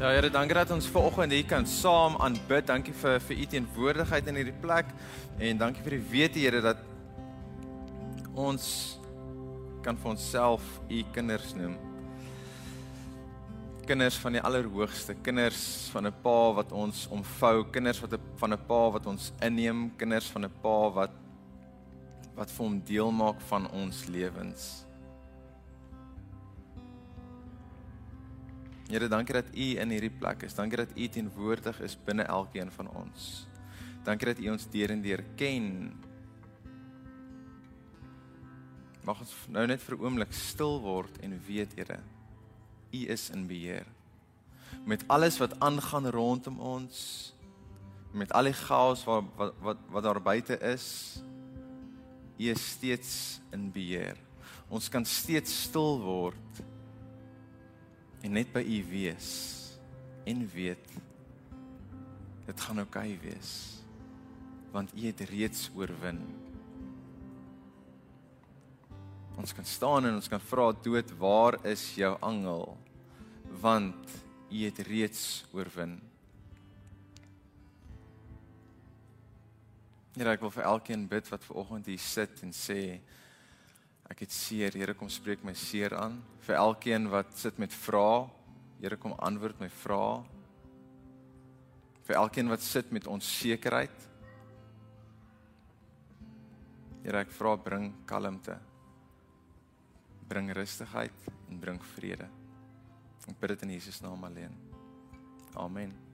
Ja, Here, dankie dat ons ver oggend hier kan saam aanbid. Dankie vir vir u teenwoordigheid in hierdie plek en dankie vir die wete, Here, dat ons kan vir onsself u kinders noem. Kinders van die Allerhoogste, kinders van 'n Pa wat ons omvou, kinders wat van 'n Pa wat ons inneem, kinders van 'n Pa wat wat vir hom deel maak van ons lewens. Here, dankie dat U in hierdie plek is. Dankie dat U teenwoordig is binne elkeen van ons. Dankie dat U ons deur en deur ken. Mag ons nou net vir 'n oomblik stil word en weet, Here, U is in beheer. Met alles wat aangaan rondom ons, met al die chaos wat wat wat, wat daar buite is, U is steeds in beheer. Ons kan steeds stil word en net by u wees en weet dit gaan oukei okay wees want u het reeds oorwin. Ons kan staan en ons kan vra dood waar is jou angel? Want u het reeds oorwin. Here ek wil vir elkeen bid wat ver oggend hier sit en sê Ek het seer, Here kom spreek my seer aan. Vir elkeen wat sit met vrae, Here kom antwoord my vrae. Vir elkeen wat sit met onsekerheid. Here ek vra bring kalmte. Bring rustigheid en bring vrede. Ek bid dit in Jesus naam alleen. Amen.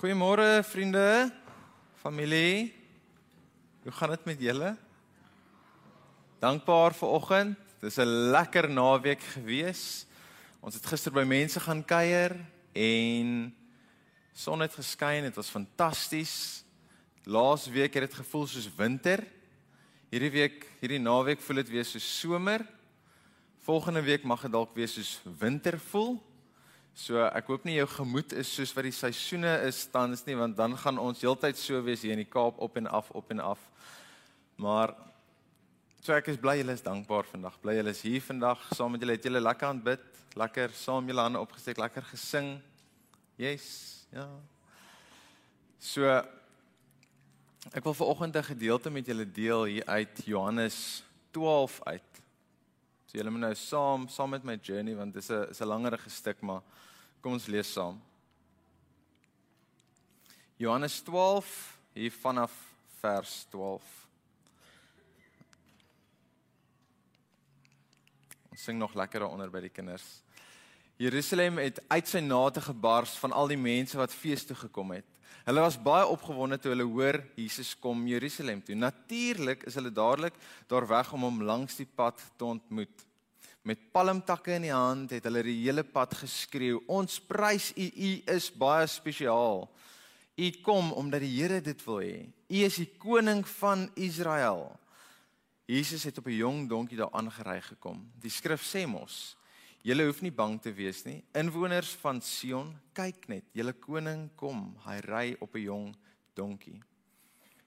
Goeiemôre vriende, familie. Hoe gaan dit met julle? Dankbaar vir oggend. Dis 'n lekker naweek gewees. Ons het gister by mense gaan kuier en son het geskyn. Dit was fantasties. Laas week het dit gevoel soos winter. Hierdie week, hierdie naweek voel dit weer soos somer. Volgende week mag dit dalk weer soos winter voel. So ek hoop nie jou gemoed is soos wat die seisoene is tans nie want dan gaan ons heeltyd so wees hier in die Kaap op en af op en af. Maar so ek is bly julle is dankbaar vandag. Bly julle is hier vandag saam met julle het julle lekker aanbid, lekker saam julle hande opgesteek, lekker gesing. Yes, ja. So ek wil vanoggend 'n gedeelte met julle deel hier uit Johannes 12 uit. So julle moet nou saam saam met my journey want dis 'n is 'n langerige stuk maar kom ons lees saam. Johannes 12 hier vanaf vers 12. Ons sing nog lekker daaronder by die kinders. Jerusalem het uit sy nate gebars van al die mense wat fees toe gekom het. Hulle was baie opgewonde toe hulle hoor Jesus kom Jerusalem toe. Natuurlik is hulle dadelik daar weg om hom langs die pad te ontmoet. Met palmtakke in die hand het hulle die hele pad geskreeu: "Ons prys U, U is baie spesiaal. U kom omdat die Here dit wil hê. U is die koning van Israel." Jesus het op 'n jong donkie daar aangery gekom. Die skrif sê mos: Julle hoef nie bang te wees nie. Inwoners van Sion, kyk net, julle koning kom. Hy ry op 'n jong donkie.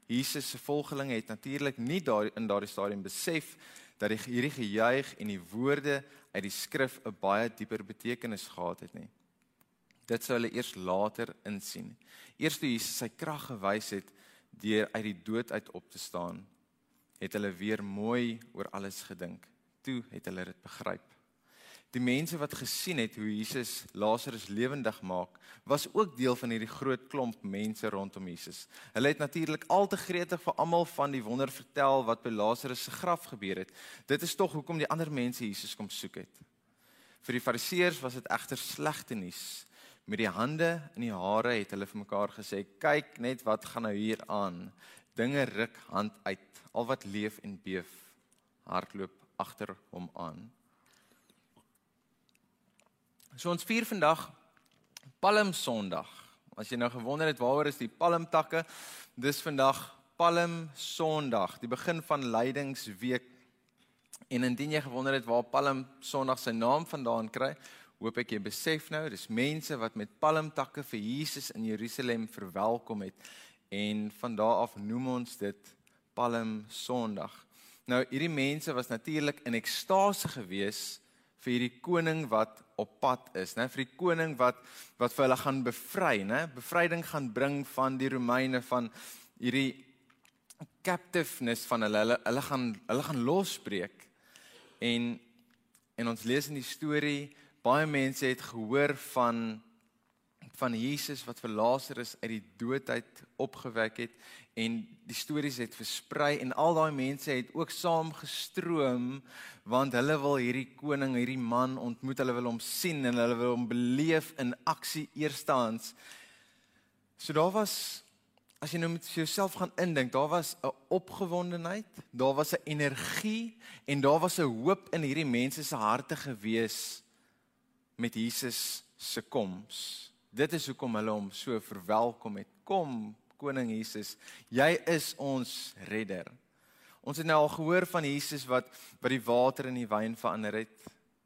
Jesus se volgelinge het natuurlik nie daar in daardie stadium besef dat die hierdie gejuig en die woorde uit die skrif 'n baie dieper betekenis gehad het nie. Dit sou hulle eers later insien. Eers toe Jesus sy krag gewys het deur uit die dood uit op te staan, het hulle weer mooi oor alles gedink. Toe het hulle dit begryp. Die mense wat gesien het hoe Jesus Lazarus lewendig maak, was ook deel van hierdie groot klomp mense rondom Jesus. Hulle het natuurlik al te gretig vir almal van die wonder vertel wat by Lazarus se graf gebeur het. Dit is tog hoekom die ander mense Jesus kom soek het. Vir die Fariseërs was dit egter slegte nuus. Met die hande in die hare het hulle vir mekaar gesê: "Kyk net wat gaan nou hier aan. Dinge ruk hand uit. Al wat leef en beef hardloop agter hom aan." So ons vier vandag Palm Sondag. As jy nou gewonder het waaroor is die palmtakke, dis vandag Palm Sondag, die begin van Lydingsweek. En indien jy gewonder het waar Palm Sondag sy naam vandaan kry, hoop ek jy besef nou, dis mense wat met palmtakke vir Jesus in Jerusalem verwelkom het en van daardie af noem ons dit Palm Sondag. Nou hierdie mense was natuurlik in ekstase gewees vir hierdie koning wat op pad is, né? Vir die koning wat wat vir hulle gaan bevry, né? Bevryding gaan bring van die Romeine van hierdie captiveness van hulle. Hulle hulle gaan hulle gaan losbreek. En en ons lees in die storie baie mense het gehoor van van Jesus wat vir Lazarus uit die dood uit opgewek het en die stories het versprei en al daai mense het ook saam gestroom want hulle wil hierdie koning, hierdie man ontmoet, hulle wil hom sien en hulle wil hom beleef in aksie eerstehands. So daar was as jy nou met jouself gaan indink, daar was 'n opgewondenheid, daar was 'n energie en daar was 'n hoop in hierdie mense se harte gewees met Jesus se koms. Dit is hoekom hulle hom so verwelkom het. Kom, koning Jesus, jy is ons redder. Ons het nou al gehoor van Jesus wat wat die water in die wyn verander het.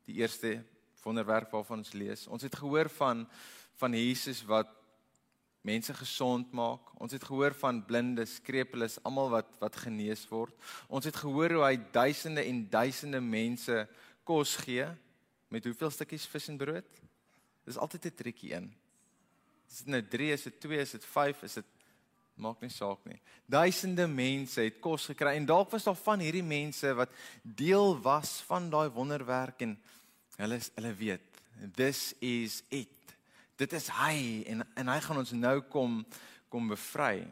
Die eerste wonderwerk waarvan ons lees. Ons het gehoor van van Jesus wat mense gesond maak. Ons het gehoor van blindes, krepeles, almal wat wat genees word. Ons het gehoor hoe hy duisende en duisende mense kos gee met hoeveel stukkies vis en brood? Dis altyd 'n triekie een. Is dit nou 3, is dit 2, is dit 5, is dit maak nie saak nie. Duisende mense het kos gekry en dalk was daar van hierdie mense wat deel was van daai wonderwerk en hulle hulle weet this is it. Dit is hy en en hy gaan ons nou kom kom bevry.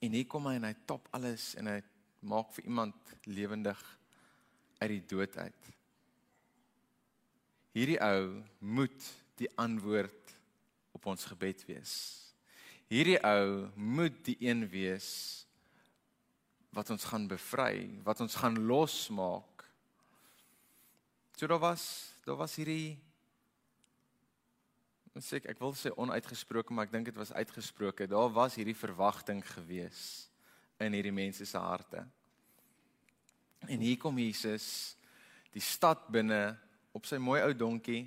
En hier kom hy en hy top alles en hy maak vir iemand lewendig uit die dood uit. Hierdie ou moet die antwoord op ons gebed wees hierdie ou moet die een wees wat ons gaan bevry, wat ons gaan losmaak. So daar was, daar was hierdie sê ek, ek wil sê onuitgesproke, maar ek dink dit was uitgesproke. Daar was hierdie verwagting gewees in hierdie mense se harte. En hier kom Jesus die stad binne op sy mooi ou donkie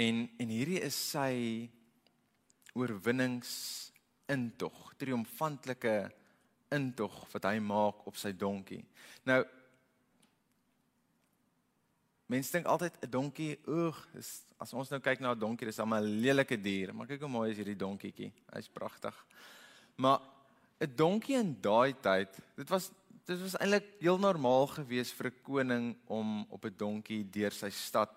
en en hierdie is sy oorwinnings intog, triomfantelike intog wat hy maak op sy donkie. Nou mense dink altyd 'n donkie, oeg, is as ons nou kyk na 'n donkie, dis 'n lelike dier, maar kyk hoe mooi is hierdie donkietjie. Hy's pragtig. Maar 'n donkie in daai tyd, dit was dit was eintlik heel normaal geweest vir 'n koning om op 'n donkie deur sy stad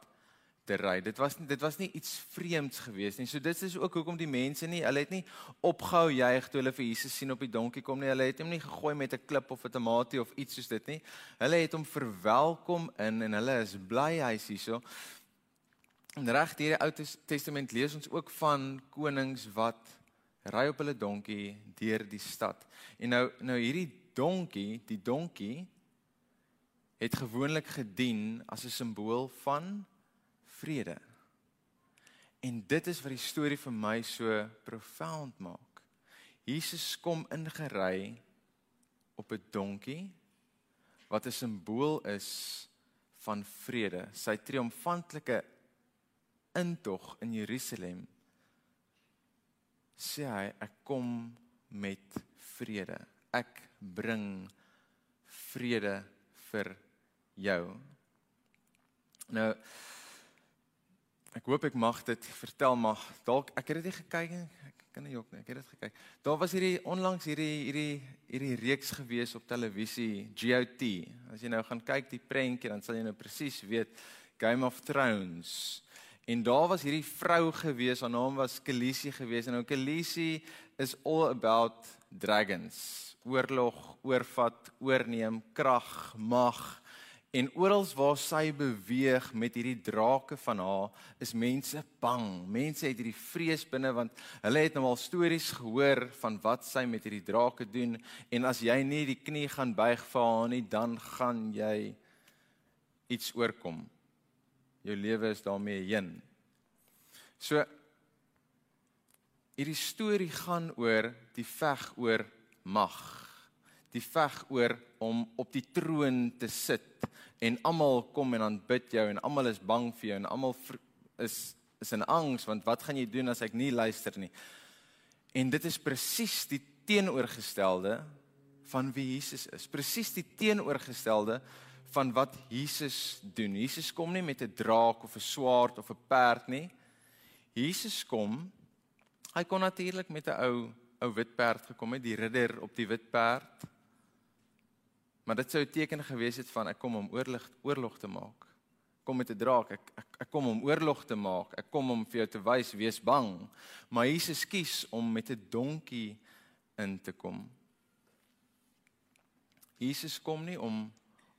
te ry. Dit was dit was nie iets vreemds geweest nie. So dit is ook hoekom die mense nie, hulle het nie opgehou juig toe hulle vir Jesus sien op die donkie kom nie. Hulle het hom nie gegooi met 'n klip of 'n tamatie of iets soos dit nie. Hulle het hom verwelkom in en hulle is bly hy's hierso. En reg hier in die Ou Testament lees ons ook van konings wat ry op hulle donkie deur die stad. En nou nou hierdie donkie, die donkie het gewoonlik gedien as 'n simbool van vrede. En dit is wat die storie vir my so profound maak. Jesus kom ingery op 'n donkie wat 'n simbool is van vrede. Sy triomfantelike intog in Jerusalem sê hy ek kom met vrede. Ek bring vrede vir jou. Nou Ek hoop ek mag dit vertel maar dalk ek het dit nie gekyk nie. Ek kan nie jok nie. Ek het dit gekyk. Daar was hierdie onlangs hierdie hierdie hierdie reeks gewees op televisie GOT. As jy nou gaan kyk die prentjie dan sal jy nou presies weet Game of Thrones. En daar was hierdie vrou gewees, haar naam was Khaleesi gewees en nou Khaleesi is all about dragons. Oorlog, oorvat, oorneem, krag, mag. En oral waar sy beweeg met hierdie drake van haar, is mense bang. Mense het hierdie vrees binne want hulle het nou al stories gehoor van wat sy met hierdie drake doen en as jy nie die knie gaan buig vir haar nie, dan gaan jy iets oorkom. Jou lewe is daarmee heen. So hierdie storie gaan oor die veg oor mag. Die veg oor om op die troon te sit en almal kom en aanbid jou en almal is bang vir jou en almal is is in angs want wat gaan jy doen as ek nie luister nie? En dit is presies die teenoorgestelde van wie Jesus is. Presies die teenoorgestelde van wat Jesus doen. Jesus kom nie met 'n draak of 'n swaard of 'n perd nie. Jesus kom hy kon natuurlik met 'n ou ou wit perd gekom het, die ridder op die wit perd. Maar dit sou 'n teken gewees het van ek kom om oorlog oorlog te maak. Kom met 'n draak. Ek, ek ek kom om oorlog te maak. Ek kom om vir jou te wys wees bang. Maar Jesus kies om met 'n donkie in te kom. Jesus kom nie om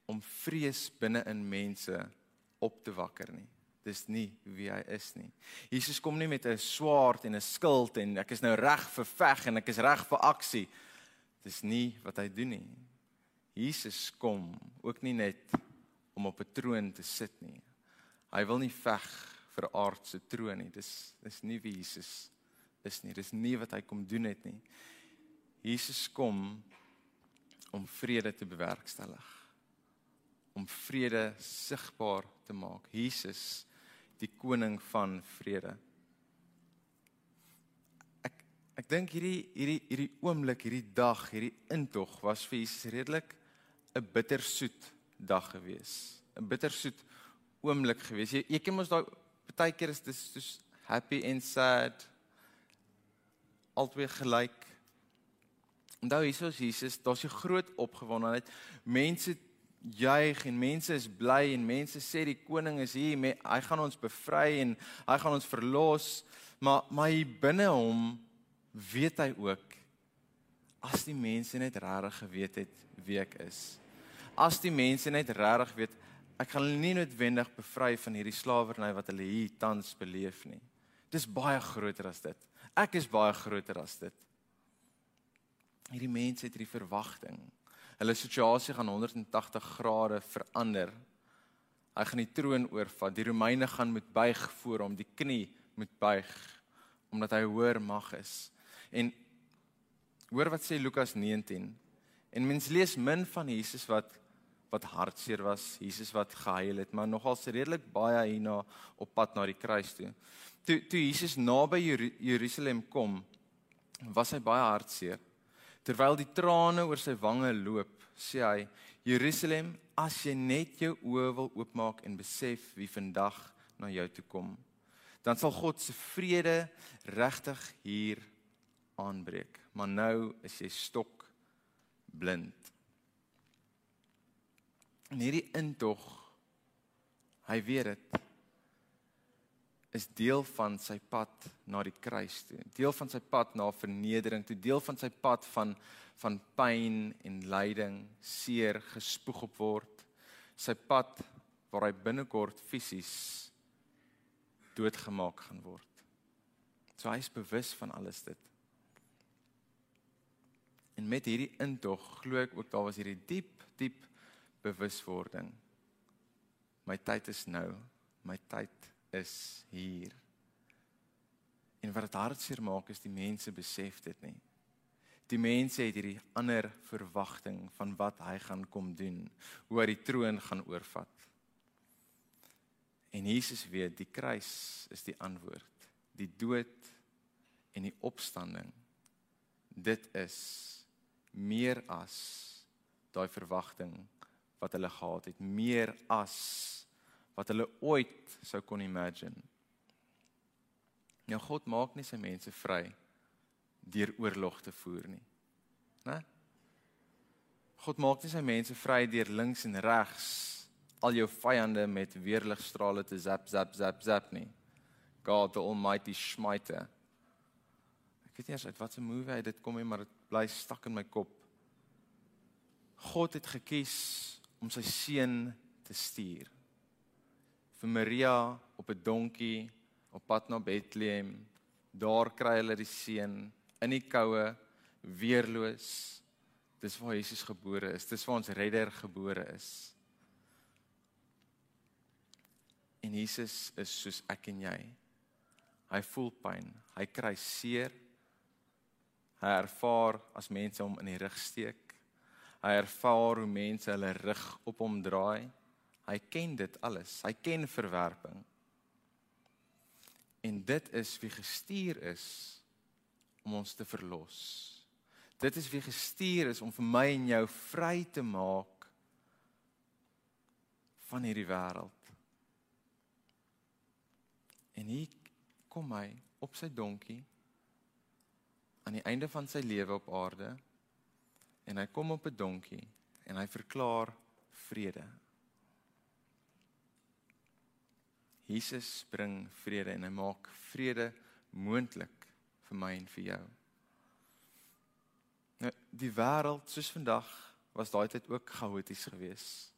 om vrees binne in mense op te wakker nie. Dis nie wie hy is nie. Jesus kom nie met 'n swaard en 'n skild en ek is nou reg vir veg en ek is reg vir aksie. Dis nie wat hy doen nie. Jesus kom ook nie net om op 'n troon te sit nie. Hy wil nie veg vir aardse troon nie. Dis dis nie wie Jesus is nie. Dis nie wat hy kom doen het nie. Jesus kom om vrede te bewerkstellig. Om vrede sigbaar te maak. Jesus die koning van vrede. Ek ek dink hierdie hierdie hierdie oomblik, hierdie dag, hierdie intog was vir Jesus redelik 'n bittersoet dag gewees. 'n Bittersoet oomblik gewees. Jy jy ken mos daai baie keer is dit soos happy and sad altyd gelyk. Onthou hier is Jesus, daar's 'n groot opgewondenheid. Mense juig en mense is bly en mense sê die koning is hier, me, hy gaan ons bevry en hy gaan ons verlos. Maar maar binne hom weet hy ook as die mense net regtig geweet het wie ek is as die mense net regtig weet ek gaan hulle nie noodwendig bevry van hierdie slawerny wat hulle hier tans beleef nie. Dis baie groter as dit. Ek is baie groter as dit. Hierdie mense het hierdie verwagting. Hulle situasie gaan 180 grade verander. Hy gaan die troon oorvat. Die Romeine gaan moet buig voor hom, die knie moet buig omdat hy hoër mag is. En hoor wat sê Lukas 19. En mens lees min van Jesus wat wat hartseer was, Jesus wat gehuil het, maar nogal redelik baie hierna op pad na die kruis toe. Toe toe Jesus naby Jerusalem kom, was hy baie hartseer. Terwyl die trane oor sy wange loop, sê hy: "Jerusalem, as jy net jou oë wil oopmaak en besef wie vandag na jou toe kom, dan sal God se vrede regtig hier aanbreek. Maar nou is jy stok blind." En hierdie intog hy weet dit is deel van sy pad na die kruis toe. Deel van sy pad na vernedering toe, deel van sy pad van van pyn en lyding, seer gespoeg op word. Sy pad waar hy binnekort fisies doodgemaak gaan word. So hy is bewus van alles dit. En met hierdie intog glo ek ook daar was hierdie diep diep bewuswording. My tyd is nou. My tyd is hier. En wat dit hartseer maak is die mense besef dit nie. Die mense het hierdie ander verwagting van wat hy gaan kom doen, hoe hy die troon gaan oorvat. En Jesus weet die kruis is die antwoord. Die dood en die opstanding. Dit is meer as daai verwagting wat hulle gehad het, meer as wat hulle ooit sou kon imagine. Nou God maak nie sy mense vry deur oorlog te voer nie. Né? God maak nie sy mense vry deur links en regs al jou vyande met weerligstrale te zap zap zap zap nie. God the almighty smiter. Ek weet nie eens uit watter movie hy dit kom nie, maar dit bly stak in my kop. God het gekies om sy seun te stuur. Vir Maria op 'n donkie op pad na Bethlehem. Daar kry hulle die seun in die koue, weerloos. Dis waar Jesus gebore is. Dis waar ons redder gebore is. En Jesus is soos ek en jy. Hy voel pyn, hy kry seer. Hy ervaar as mense hom in die rug steek. Hy ervaar hoe mense hulle rug op hom draai. Hy ken dit alles. Hy ken verwerping. En dit is wie gestuur is om ons te verlos. Dit is wie gestuur is om vir my en jou vry te maak van hierdie wêreld. En hier kom hy op sy donkie aan die einde van sy lewe op aarde en hy kom op 'n donkie en hy verklaar vrede. Jesus bring vrede en hy maak vrede moontlik vir my en vir jou. Nou die wêreld soos vandag was daai tyd ook chaoties geweest.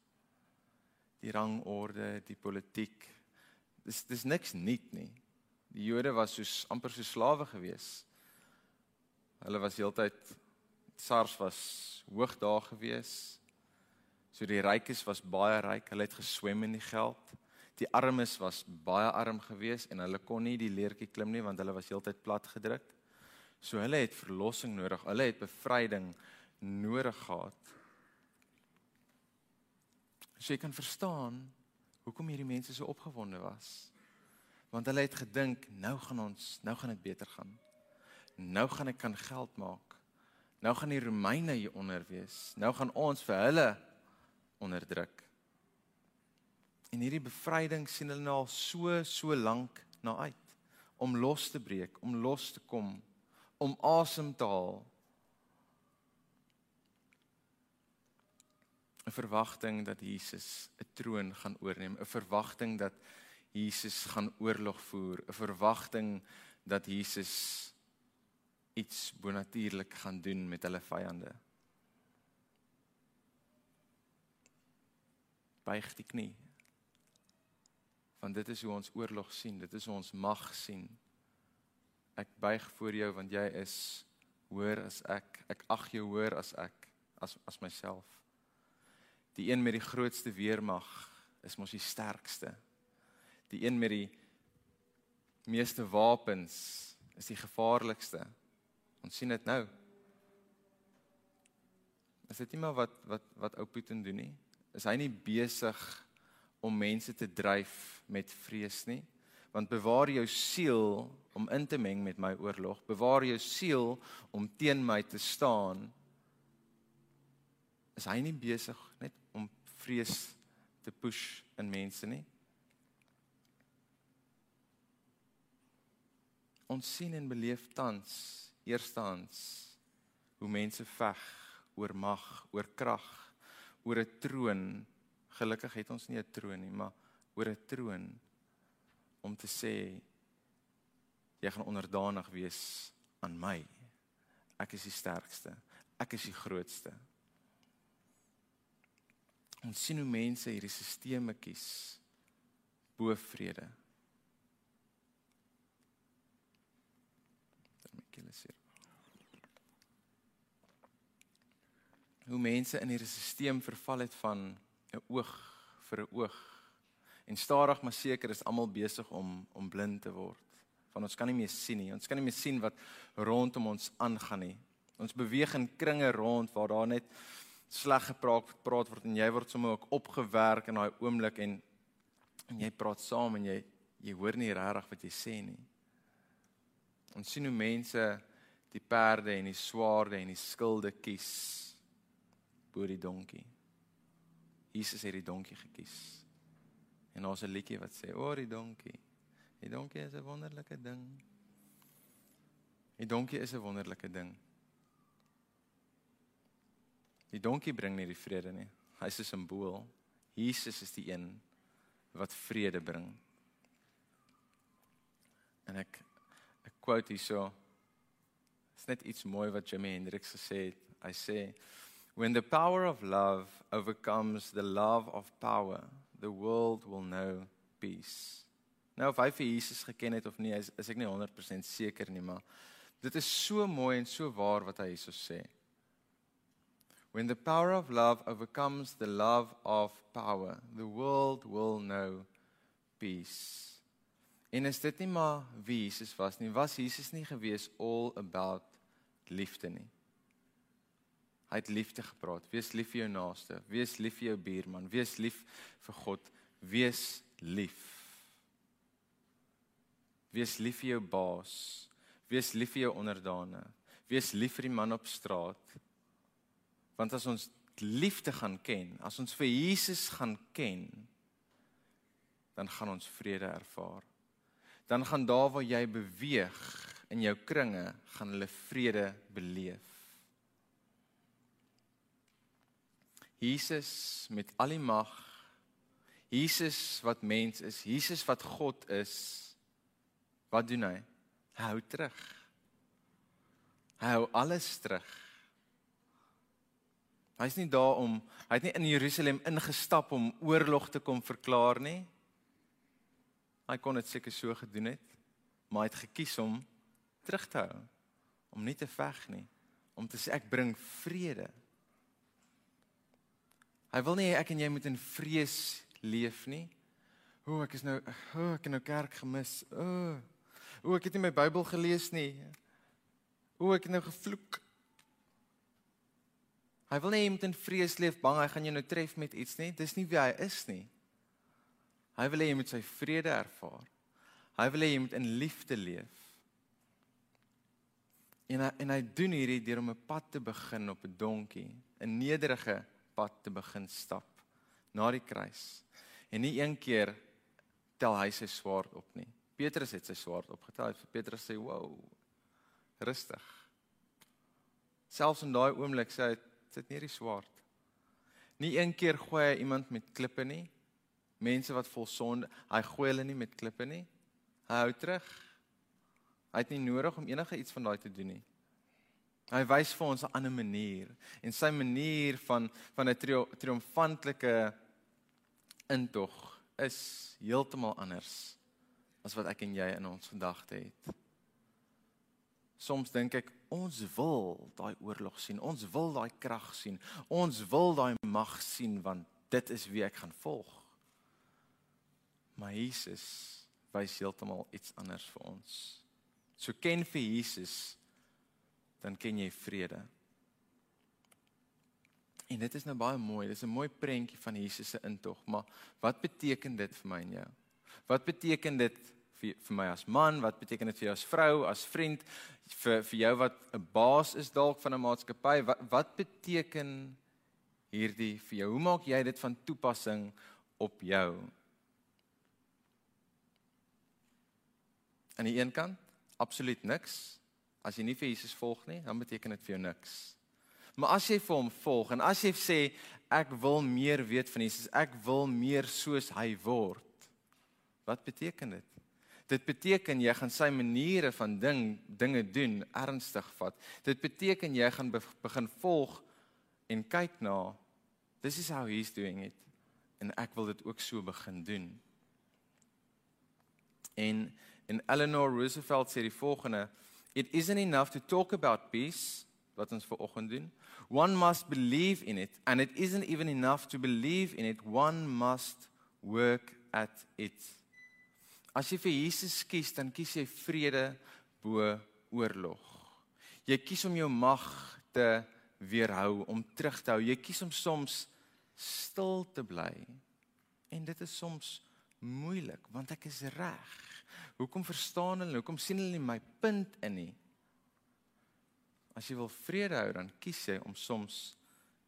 Die rangorde, die politiek. Dis dis niks nuut nie. Die Jode was soos amper so slawe geweest. Hulle was heeltyd SARS was hoog daar gewees. So die rykes was baie ryk, hulle het geswem in die geld. Die armes was baie arm gewees en hulle kon nie die leertjie klim nie want hulle was heeltyd plat gedruk. So hulle het verlossing nodig. Hulle het bevryding nodig gehad. So jy kan verstaan hoekom hierdie mense so opgewonde was. Want hulle het gedink nou gaan ons, nou gaan dit beter gaan. Nou gaan ek kan geld maak. Nou gaan die Romeine hier onder wees. Nou gaan ons vir hulle onderdruk. En hierdie bevryding sien hulle nou al so so lank na uit om los te breek, om los te kom, om asem te haal. 'n verwagting dat Jesus 'n troon gaan oorneem, 'n verwagting dat Jesus gaan oorlog voer, 'n verwagting dat Jesus iets bonatuurlik gaan doen met hulle vyande. Buig die knie. Want dit is hoe ons oorlog sien, dit is hoe ons mag sien. Ek buig voor jou want jy is hoër as ek. Ek ag jou hoër as ek as as myself. Die een met die grootste weermag is mos die sterkste. Die een met die meeste wapens is die gevaarlikste. Ons sien dit nou. Is dit nie maar wat wat wat ou Putin doen nie? Is hy nie besig om mense te dryf met vrees nie? Want bewaar jou siel om in te meng met my oorlog. Bewaar jou siel om teen my te staan. Is hy nie besig net om vrees te push in mense nie? Ons sien en beleef tans eerstens hoe mense veg oor mag, oor krag, oor 'n troon. Gelukkig het ons nie 'n troon nie, maar oor 'n troon om te sê jy gaan onderdanig wees aan my. Ek is die sterkste. Ek is die grootste. Ons sien hoe mense hierdie stelsels kies bo vrede. julle sê. Hoe mense in hierdie stelsel verval het van 'n oog vir 'n oog. En stadig maar seker is almal besig om om blind te word. Van ons kan nie meer sien nie. Ons kan nie meer sien wat rondom ons aangaan nie. Ons beweeg in kringe rond waar daar net sleg gepraat praat word en jy word sommer ook opgewerk in daai oomblik en en jy praat saam en jy jy hoor nie regtig wat jy sê nie. Ons sien hoe mense die perde en die swaarde en die skilde kies bo die donkie. Jesus het die donkie gekies. En ons 'n liedjie wat sê oor die donkie. Die donkie is 'n wonderlike ding. Die donkie is 'n wonderlike ding. Die donkie bring nie die vrede nie. Hy's 'n simbool. Jesus is die een wat vrede bring. En ek quote hierso. Dit's net iets mooi wat Jimi Hendrix gesê het. Hy sê when the power of love overcomes the love of power, the world will know peace. Nou of hy vir Jesus geken het of nie, is, is ek nie 100% seker nie, maar dit is so mooi en so waar wat hy hierso sê. When the power of love overcomes the love of power, the world will know peace. En is dit nie maar wie Jesus was nie? Was Jesus nie gewees all about liefde nie? Hy het liefde gepraat. Wees lief vir jou naaste, wees lief vir jou buurman, wees lief vir God, wees lief. Wees lief vir jou baas, wees lief vir jou onderdane, wees lief vir die man op straat. Want as ons liefde gaan ken, as ons vir Jesus gaan ken, dan gaan ons vrede ervaar. Dan gaan daar waar jy beweeg in jou kringe, gaan hulle vrede beleef. Jesus met al die mag. Jesus wat mens is, Jesus wat God is. Wat doen hy? Hy hou terug. Hy hou alles terug. Hy's nie daar om hy het nie in Jerusalem ingestap om oorlog te kom verklaar nie. Hy kon dit seker so gedoen het, maar hy het gekies om terug te hou, om nie te veg nie, om te sê ek bring vrede. Hy wil nie ek en jy moet in vrees leef nie. O, ek is nou o, ek het nou kerk gemis. O, o ek het nie my Bybel gelees nie. O, ek het nou gevloek. Hy wil nie jy moet in vrees leef, bang hy gaan jou nou tref met iets nie. Dis nie wie hy is nie. Hy wil hê jy moet sy vrede ervaar. Hy wil hê jy moet in liefde leef. En hy, en hy doen hierdie deur om 'n pad te begin op 'n donkie, 'n nederige pad te begin stap na die kruis. En nie een keer tel hy sy swaard op nie. Petrus het sy swaard opgetel. Petrus sê, "Wow. Rustig." Selfs in daai oomblik sê hy, "Sit neer die swaard." Nie een keer gooi hy iemand met klippe nie. Mense wat vol sonde, hy gooi hulle nie met klippe nie. Hy hou terug. Hy het nie nodig om enige iets van daai te doen nie. Hy wys vir ons 'n ander manier en sy manier van van 'n triomfantelike intog is heeltemal anders as wat ek en jy in ons gedagte het. Soms dink ek ons wil daai oorlog sien, ons wil daai krag sien, ons wil daai mag sien want dit is wie ek gaan volg. Maar Jesus wys heeltemal iets anders vir ons. So ken vir Jesus dan ken jy vrede. En dit is nou baie mooi. Dis 'n mooi prentjie van Jesus se intog, maar wat beteken dit vir my en jou? Wat beteken dit vir vir my as man? Wat beteken dit vir jou as vrou, as vriend, vir vir jou wat 'n baas is dalk van 'n maatskappy? Wat wat beteken hierdie vir jou? Hoe maak jy dit van toepassing op jou? Aan die een kant, absoluut niks. As jy nie vir Jesus volg nie, dan beteken dit vir jou niks. Maar as jy vir hom volg en as jy sê ek wil meer weet van Jesus, ek wil meer soos hy word. Wat beteken dit? Dit beteken jy gaan sy maniere van ding dinge doen ernstig vat. Dit beteken jy gaan be, begin volg en kyk na this is how he's doing it en ek wil dit ook so begin doen. En en Eleanor Roosevelt sê die volgende It isn't enough to talk about peace wat ons ver oggend doen. One must believe in it and it isn't even enough to believe in it. One must work at it. As jy vir Jesus kies, dan kies jy vrede bo oorlog. Jy kies om jou mag te weerhou, om terug te hou. Jy kies om soms stil te bly. En dit is soms moeilik want ek is reg. Hoekom verstaan hulle? Hoekom sien hulle nie my punt in nie? As jy wil vrede hou, dan kies jy om soms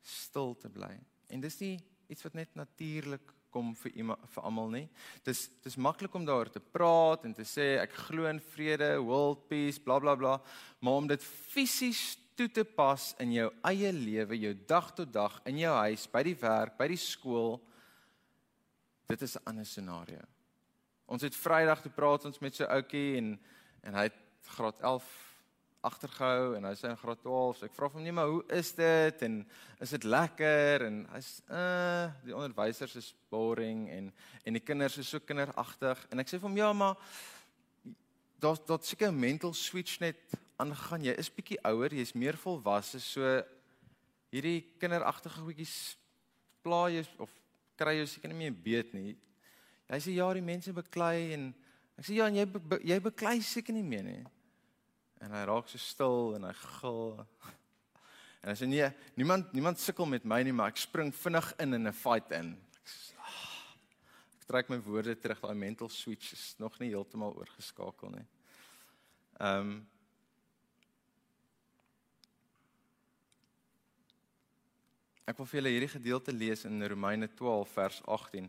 stil te bly. En dis nie iets wat net natuurlik kom vir iemand vir almal nie. Dis dis maklik om daaroor te praat en te sê ek glo in vrede, world peace, blablabla, bla, bla, maar om dit fisies toe te pas in jou eie lewe, jou dag tot dag, in jou huis, by die werk, by die skool, dit is 'n ander scenario. Ons het Vrydag toe praat ons met so ouetjie en en hy het graad 11 agtergehou en hy sê in graad 12. So ek vra hom nie maar hoe is dit en is dit lekker en hy's uh die onderwysers is boring en en die kinders is so kinderagtig en ek sê vir hom ja maar daar daar seker 'n mental switch net aangaan. Jy is bietjie ouer, jy's meer volwasse. So hierdie kinderagtige goedjies pla jy of kry jy seker nie meer beet nie. Hy sê ja, die mense beklei en ek sê ja, en jy be, jy beklei seker nie meer nie. En hy raak so stil en hy gil. En as jy nee, niemand niemand sukkel met my nie, maar ek spring vinnig in in 'n fight in. Ek, ah, ek trek my woorde terug, daai mental switch is nog nie heeltemal oorgeskakel nie. Ehm um, Ek wil vir julle hierdie gedeelte lees in Romeine 12 vers 18.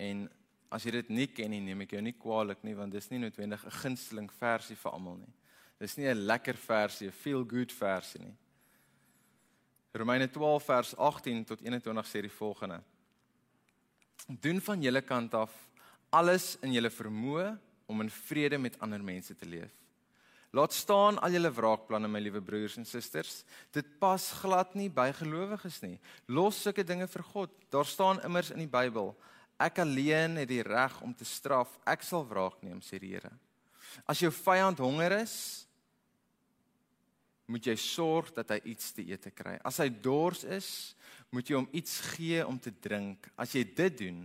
En as jy dit nie ken nie, neem ek jou nie kwaadlik nie want dis nie noodwendig 'n gunsteling versie vir almal nie. Dis nie 'n lekker versie, 'n feel good versie nie. Romeine 12 vers 18 tot 21 sê die volgende: Doen van julle kant af alles in julle vermoë om in vrede met ander mense te leef. Laat staan al julle wraakplanne my liewe broers en susters. Dit pas glad nie by gelowiges nie. Los sulke dinge vir God. Daar staan immers in die Bybel: Ek alleen het die reg om te straf. Ek sal wraak neem, sê die Here. As jou vyand honger is, moet jy sorg dat hy iets te eet kry. As hy dors is, moet jy hom iets gee om te drink. As jy dit doen,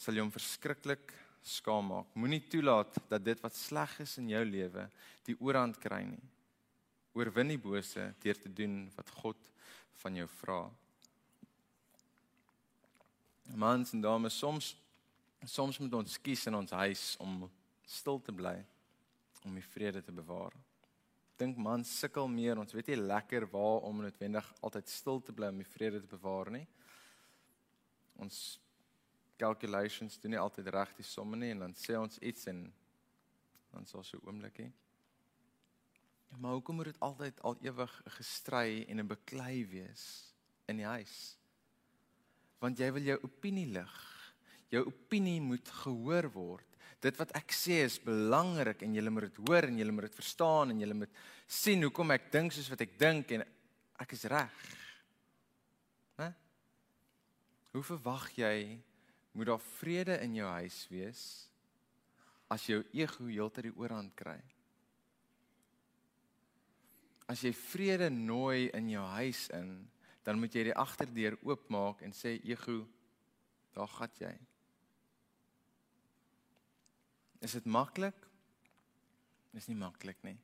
sal jy hom verskriklik skaam maak. Moenie toelaat dat dit wat sleg is in jou lewe die oorhand kry nie. Oorwin die bose deur te doen wat God van jou vra. Mans en dames, soms soms moet ons kies in ons huis om stil te bly om die vrede te bewaar. Dink man sukkel meer, ons weet nie lekker waar om noodwendig altyd stil te bly om die vrede te bewaar nie. Ons calculations doen nie altyd reg die somme nie en dan sê ons iets en dan sal so oomblikie. Maar hoekom moet dit altyd al ewig 'n gestry en 'n beklei wees in die huis? Want jy wil jou opinie lig. Jou opinie moet gehoor word. Dit wat ek sê is belangrik en jy moet dit hoor en jy moet dit verstaan en jy moet sien hoekom ek dink soos wat ek dink en ek is reg. Né? Hoe verwag jy moet daar vrede in jou huis wees as jou ego heeltyd die oorhand kry. As jy vrede nooi in jou huis in, dan moet jy die agterdeur oopmaak en sê ego, daar gaan jy. Is dit maklik? Is nie maklik nie.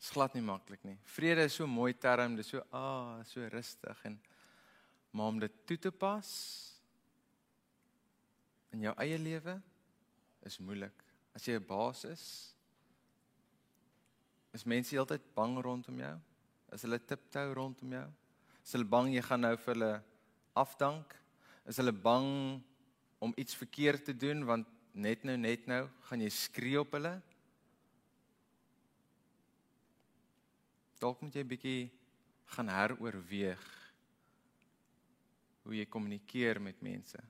Is glad nie maklik nie. Vrede is so mooi term, dis so ah, so rustig en maar om dit toe te pas, in jou eie lewe is moeilik. As jy 'n baas is, is mense heeltyd bang rondom jou. Is hulle tiptou rondom jou? Is hulle bang jy gaan nou vir hulle afdank? Is hulle bang om iets verkeerd te doen want net nou net nou gaan jy skree op hulle? Dalk moet jy bietjie gaan heroorweeg hoe jy kommunikeer met mense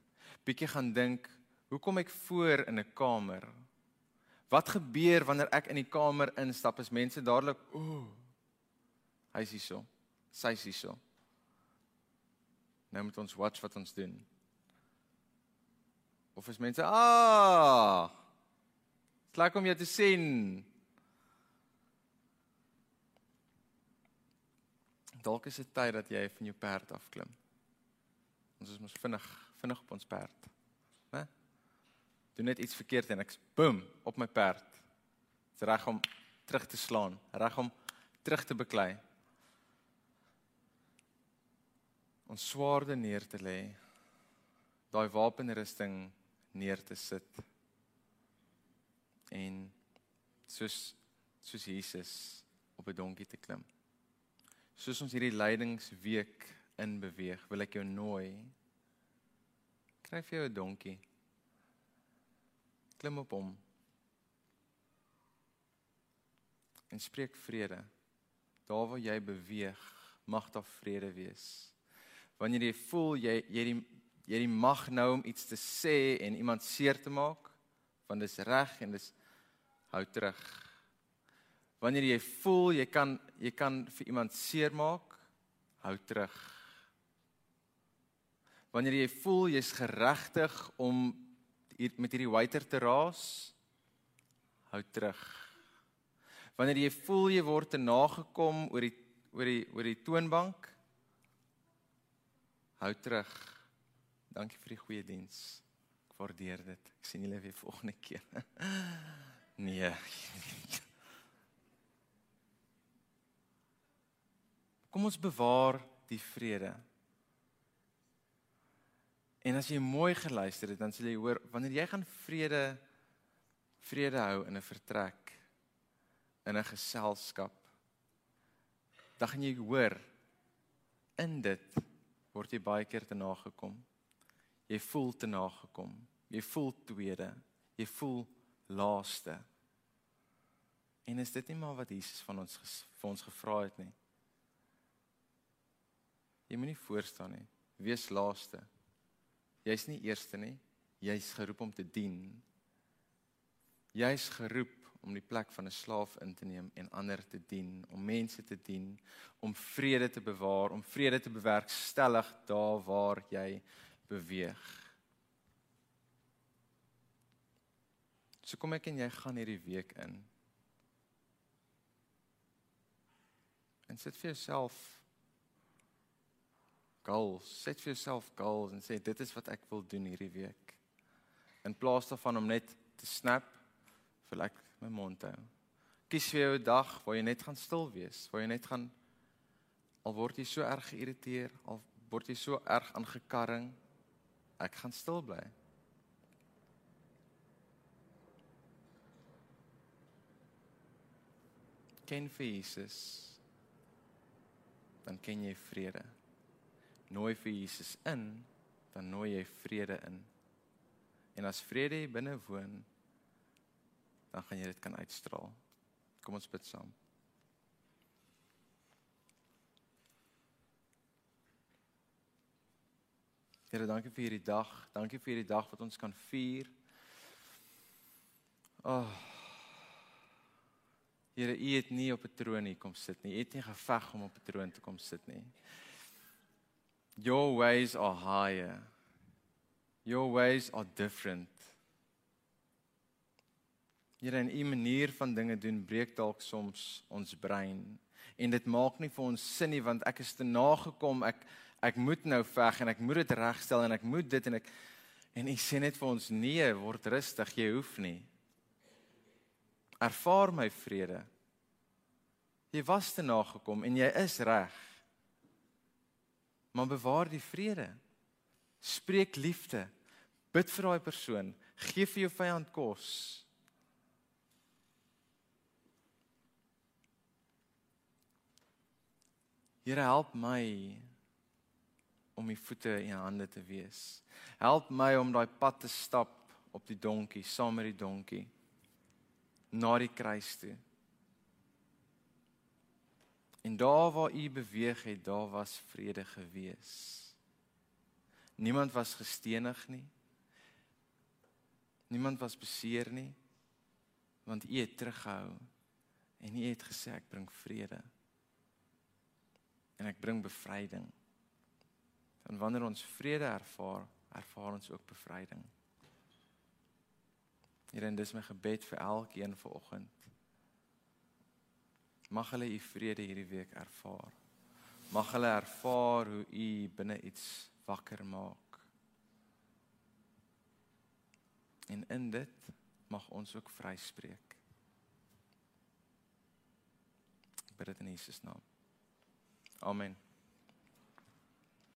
bietjie gaan dink, hoekom ek voor in 'n kamer? Wat gebeur wanneer ek in die kamer instap? Is mense dadelik, ooh. Hy's hierso. Sy's hierso. Nou moet ons watch wat ons doen. Of is mense, ah. Slaak om jou te sien. Dalk is dit tyd dat jy van jou perd afklim. Ons is mos vinnig vinnig op ons perd. Né? Doen net iets verkeerd en ek boem op my perd. Dit's reg om terug te slaan, reg om terug te beklei. Ons swaarde neer te lê. Daai wapenrusting neer te sit. En soos soos Jesus op 'n donkie te klim. Soos ons hierdie lydingsweek in beweeg, wil ek jou nooi Kry vir jou 'n donkie. Klim op hom. En spreek vrede. Daar waar jy beweeg, mag daar vrede wees. Wanneer jy voel jy jy die jy die mag nou om iets te sê en iemand seer te maak, want dis reg en dis hou terug. Wanneer jy voel jy kan jy kan vir iemand seermaak, hou terug wanneer jy voel jy's geregtig om met hierdie waiter te raas, hou terug. Wanneer jy voel jy word te nagekom oor die oor die oor die toonbank, hou terug. Dankie vir die goeie diens. Ek waardeer dit. Ek sien julle weer volgende keer. nee. Kom ons bewaar die vrede. En as jy mooi geluister het, dan sal jy hoor wanneer jy gaan vrede vrede hou in 'n vertrek in 'n geselskap, dan gaan jy hoor in dit word jy baie keer te nagekom. Jy voel te nagekom. Jy voel tweede. Jy voel laaste. En is dit nie maar wat Jesus van ons vir ons gevra het nie? Jy moenie voor staan nie. Wees laaste. Jy's nie eerste nie. Jy's geroep om te dien. Jy's geroep om die plek van 'n slaaf in te neem en ander te dien, om mense te dien, om vrede te bewaar, om vrede te bewerkstellig daar waar jy beweeg. So kom ek en jy gaan hierdie week in. En sit vir jouself goals, set vir jouself goals en sê dit is wat ek wil doen hierdie week. In plaas daarvan om net te snap vir ek my mond hou. Kies vir jou 'n dag waar jy net gaan stil wees, waar jy net gaan al word jy so erg geïrriteer, al word jy so erg aangekarring, ek gaan stil bly. Ken vir Jesus. Dan ken jy vrede. Nooi vir Jesus in, dan nooi jy vrede in. En as vrede binne woon, dan gaan jy dit kan uitstraal. Kom ons bid saam. Here, dankie vir hierdie dag. Dankie vir hierdie dag wat ons kan vier. Oh. Here, U het nie op 'n troon hier kom sit nie. U het nie geveg om op 'n troon te kom sit nie. Your ways are higher. Your ways are different. Here in u manier van dinge doen breek dalk soms ons brein. En dit maak nie vir ons sin nie want ek is te nagekom ek ek moet nou veg en ek moet dit regstel en ek moet dit en ek en u sê net vir ons nee word rustig jy hoef nie. Ervaar my vrede. Jy was te nagekom en jy is reg. Maar bewaar die vrede. Spreek liefde. Bid vir daai persoon. Gee vir jou vyand kos Here help my om my voete en hande te wees. Help my om daai pad te stap op die donkie, saam met die donkie na die kruis toe. En daar waar u beweeg het, daar was vrede gewees. Niemand was gestenig nie. Niemand was beseer nie. Want u het teruggehou en u het gesê ek bring vrede en ek bring bevryding. En wanneer ons vrede ervaar, ervaar ons ook bevryding. Here, en dis my gebed vir elkeen vanoggend. Mag hulle u vrede hierdie week ervaar. Mag hulle ervaar hoe u binne iets wakker maak. En in dit mag ons ook vryspreek. Bid dit in Jesus naam. Amen.